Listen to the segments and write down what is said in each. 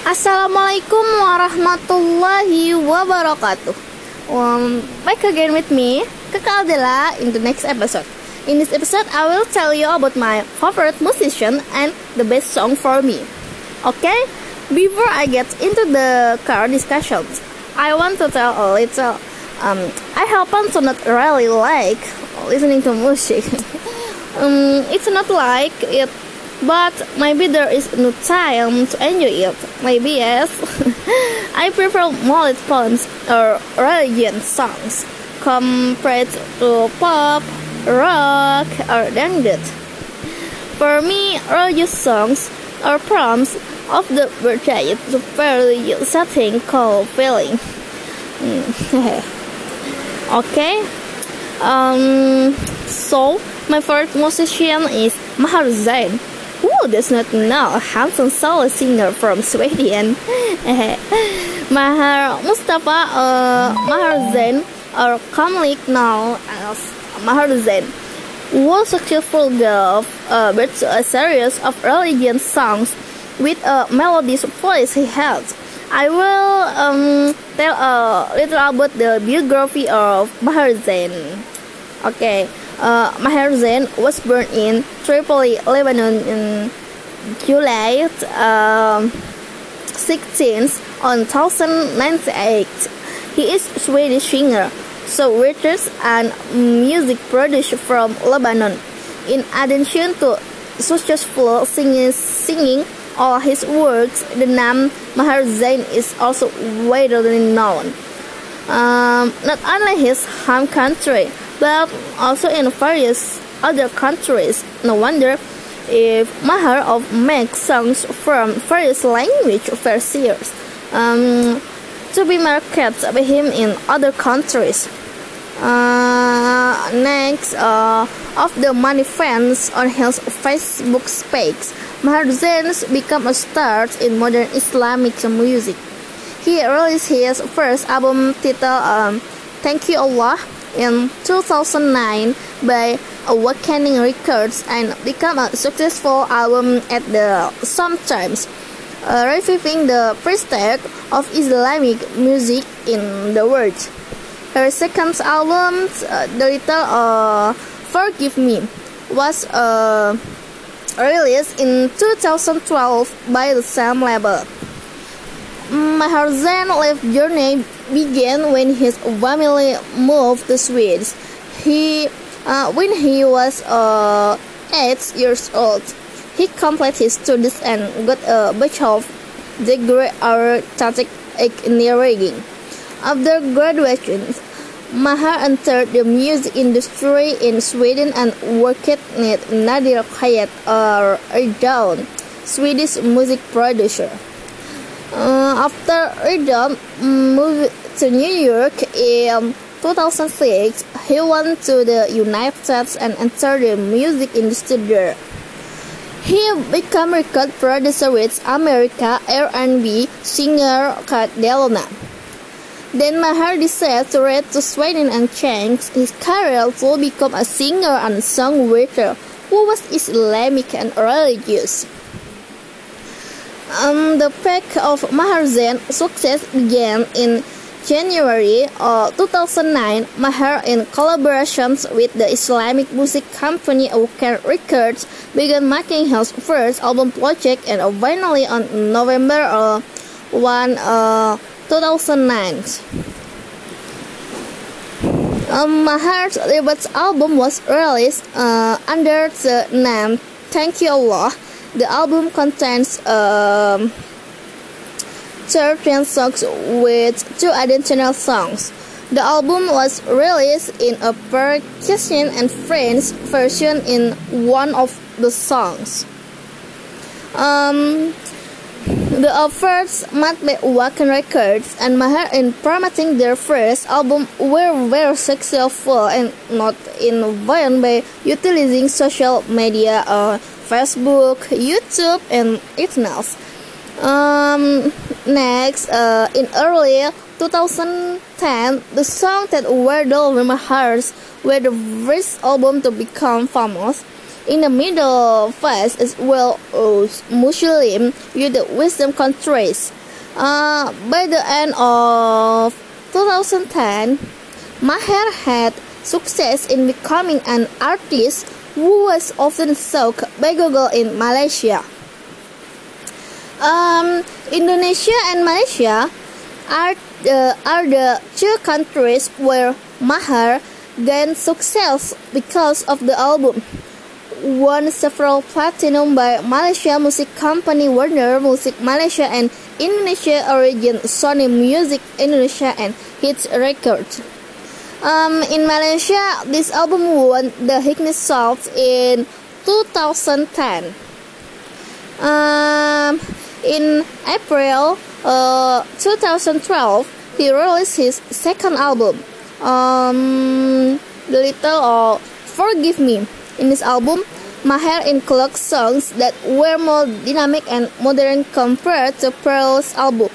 Assalamualaikum warahmatullahi wabarakatuh. Um, back again with me, Kekal Dela, in the next episode. In this episode, I will tell you about my favorite musician and the best song for me. Okay? Before I get into the car discussions, I want to tell a little. Um, I happen to not really like listening to music. um, it's not like it but maybe there is no time to enjoy it. Maybe yes. I prefer mullet poems or religion songs compared to pop, rock, or dangdut. For me, religious songs are poems of the birthday to fairly setting called feeling. okay. Um. So my first musician is Maher Zain who does not know a handsome solo singer from Sweden? Maher Mustafa uh, Zain, or commonly known as Maher Zain, was successful gave uh, birth a series of religion songs with a melodious voice he had. I will um, tell a little about the biography of Maher Zain. Okay, uh, Zain was born in Tripoli, Lebanon in July uh, 16th on 1098. He is Swedish singer, songwriter, and music producer from Lebanon. In addition to successful singing, singing all his works, the name Maher Zain is also widely known. Um, not only his home country, but also in various other countries. No wonder if Maher of makes songs from various language versions um, to be marketed by him in other countries. Uh, next, uh, of the many fans on his Facebook page, Maher Zain became a star in modern Islamic music. He released his first album titled um, Thank You Allah in 2009 by Awakening Records and became a successful album at the sometimes uh, reviving the prestige of Islamic music in the world. Her second album, uh, The Little uh, Forgive Me, was uh, released in 2012 by the same label. Maher Zain life journey began when his family moved to Sweden. He, uh, when he was uh, eight years old, he completed his studies and got a bachelor's degree in static engineering. After graduation, Maher entered the music industry in Sweden and worked with Nadir Khayat or RedOne, Swedish music producer. Uh, after RedOne moved to New York in 2006, he went to the United States and entered the music industry there. He became record producer with America R&B singer Kat DeLuna. Then Maher decided to return to Sweden and change his career to become a singer and songwriter who was Islamic and religious. Um, the peak of Zain success began in January of 2009. Maher, in collaborations with the Islamic music company Awaken Records, began making his first album project and finally on November uh, 1, uh, 2009. Um, debut album was released uh, under the name Thank You Allah the album contains um, 13 songs with two additional songs. The album was released in a Percussion and Friends version in one of the songs. Um, the offers made by Wacken Records and Maher in promoting their first album were very successful and not in vain by utilizing social media or Facebook, YouTube, and else. Um, next, uh, in early 2010, the song that were the my hearts were the first album to become famous. In the middle phase is well Muslim with the wisdom countries. Uh, by the end of 2010, Maher had success in becoming an artist who was often by Google in Malaysia. Um, Indonesia and Malaysia are, uh, are the two countries where Maher gained success because of the album. Won several platinum by Malaysia music company Warner Music Malaysia and Indonesia origin Sony Music Indonesia and Hits Records. Um, in Malaysia, this album won the Highness Salt in 2010. Um, in April uh, 2012, he released his second album, um, The Little or Forgive Me. In this album, Maher includes songs that were more dynamic and modern compared to Pearl's album.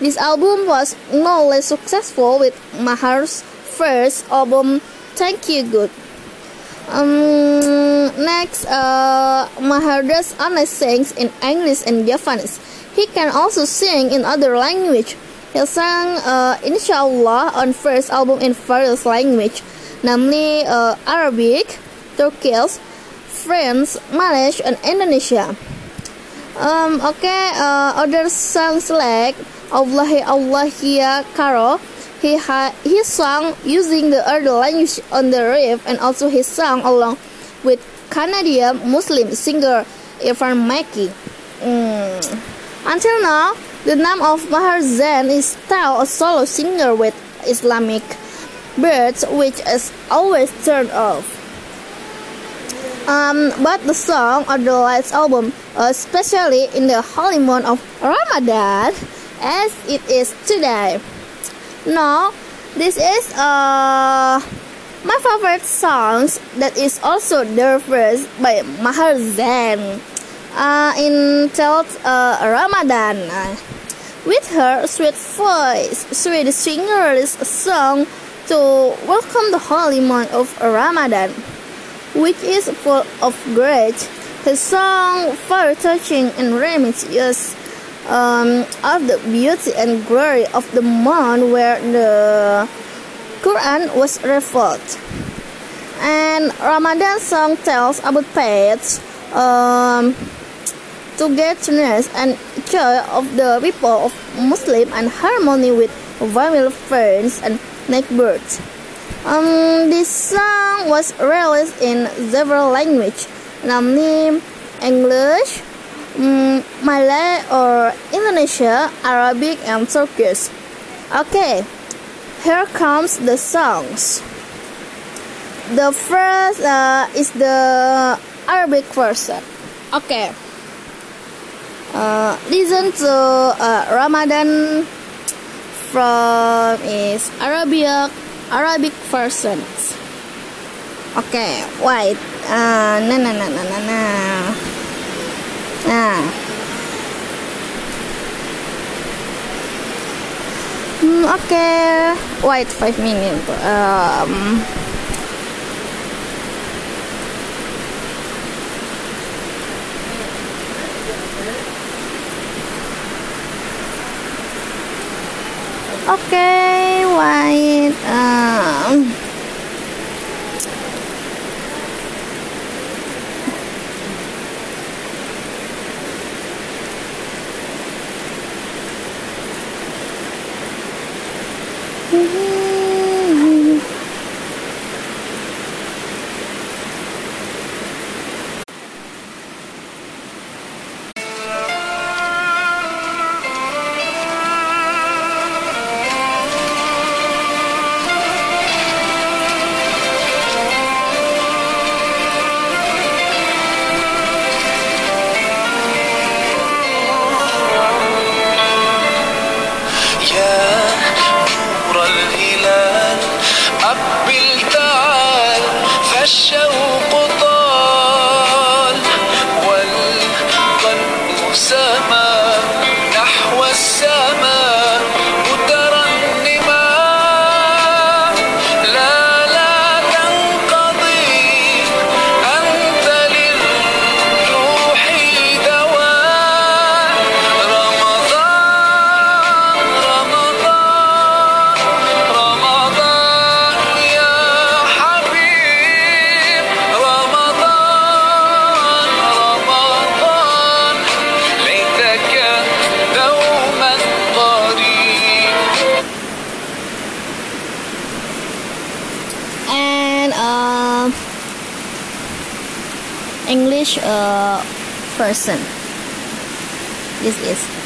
This album was no less successful with Maher's first album, Thank You Good. Um, next, uh, Maher does honest sings in English and Japanese. He can also sing in other language. He sang uh, Inshallah on first album in various language, namely uh, Arabic, Turkish, French, Malay, and Indonesia. Um, okay, uh, other songs like Allahi Allah Kiya Karo, he ha- he sang using the other language on the riff, and also he sang along with Canadian Muslim singer Irfan Makki. Mm. Until now, the name of Maher Zain is still a solo singer with Islamic birds, which is always turned off. Um, but the song or the last album, especially in the holy month of Ramadan, as it is today. Now, this is uh, my favorite songs that is also the first by Maher Zain uh, in uh, Ramadan. With her sweet voice, sweet singer's song to welcome the holy month of Ramadan which is full of grace. His song, very touching and reminiscent um, of the beauty and glory of the month where the Quran was revealed. And Ramadan song tells about faith, um, togetherness, and joy of the people of Muslim and harmony with family, friends, and neighbors. Um, this song was released in several languages, namely English, um, Malay or Indonesia, Arabic, and Turkish. Okay, here comes the songs. The first uh, is the Arabic version. Okay. Uh, listen to uh, Ramadan from is Arabic Arabic persons. Okay, wait. Uh, na na na na na na. Okay. Wait five minutes. Um. Okay, wait. Um, show. English uh, person. This is.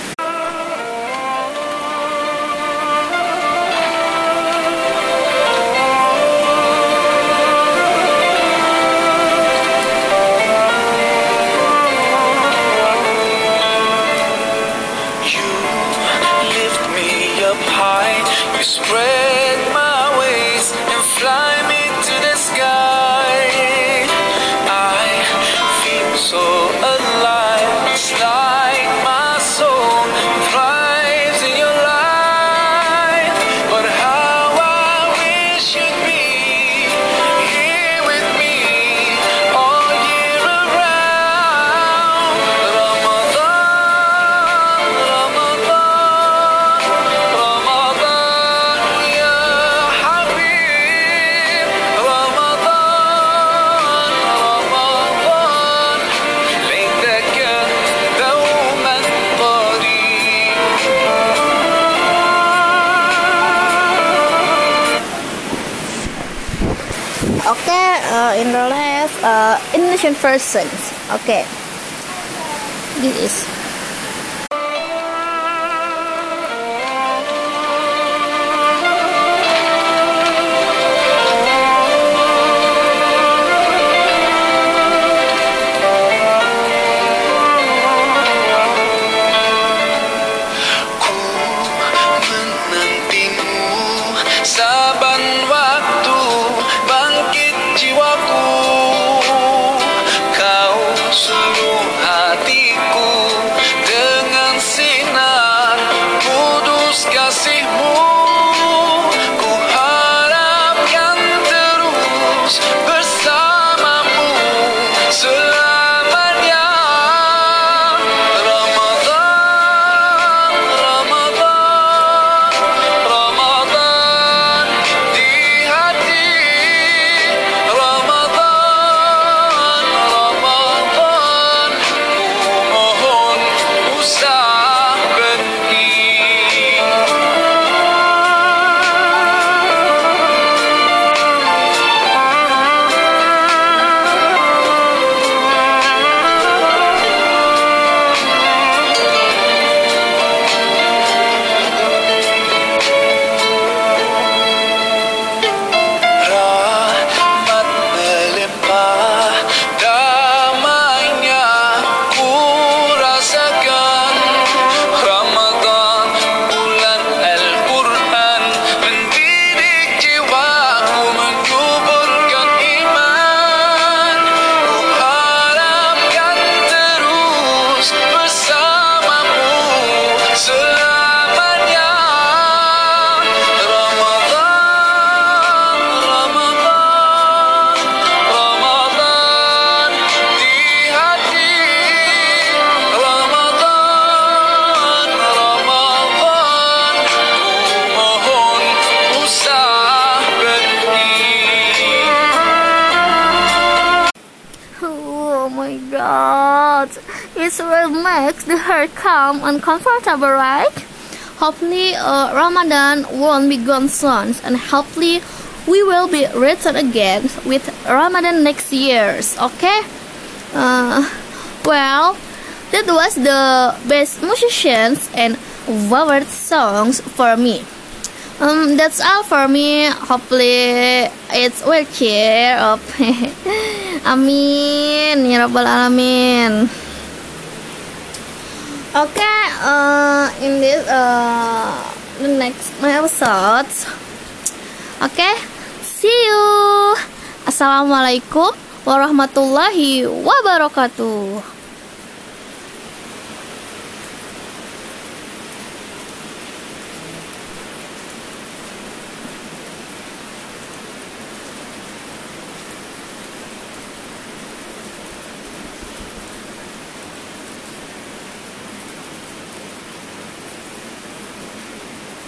okay Indonesian persons okay. This is It will make the hair calm and comfortable, right? Hopefully, uh, Ramadan won't be gone soon, and hopefully, we will be return again with Ramadan next years. Okay? Uh, well, that was the best musicians and favorite songs for me. Um, that's all for me. Hopefully, it's will cheer up. Amin ya rabbal alamin. Okay, uh, in this uh, the next my episodes. Okay, see you. Assalamualaikum warahmatullahi wabarakatuh.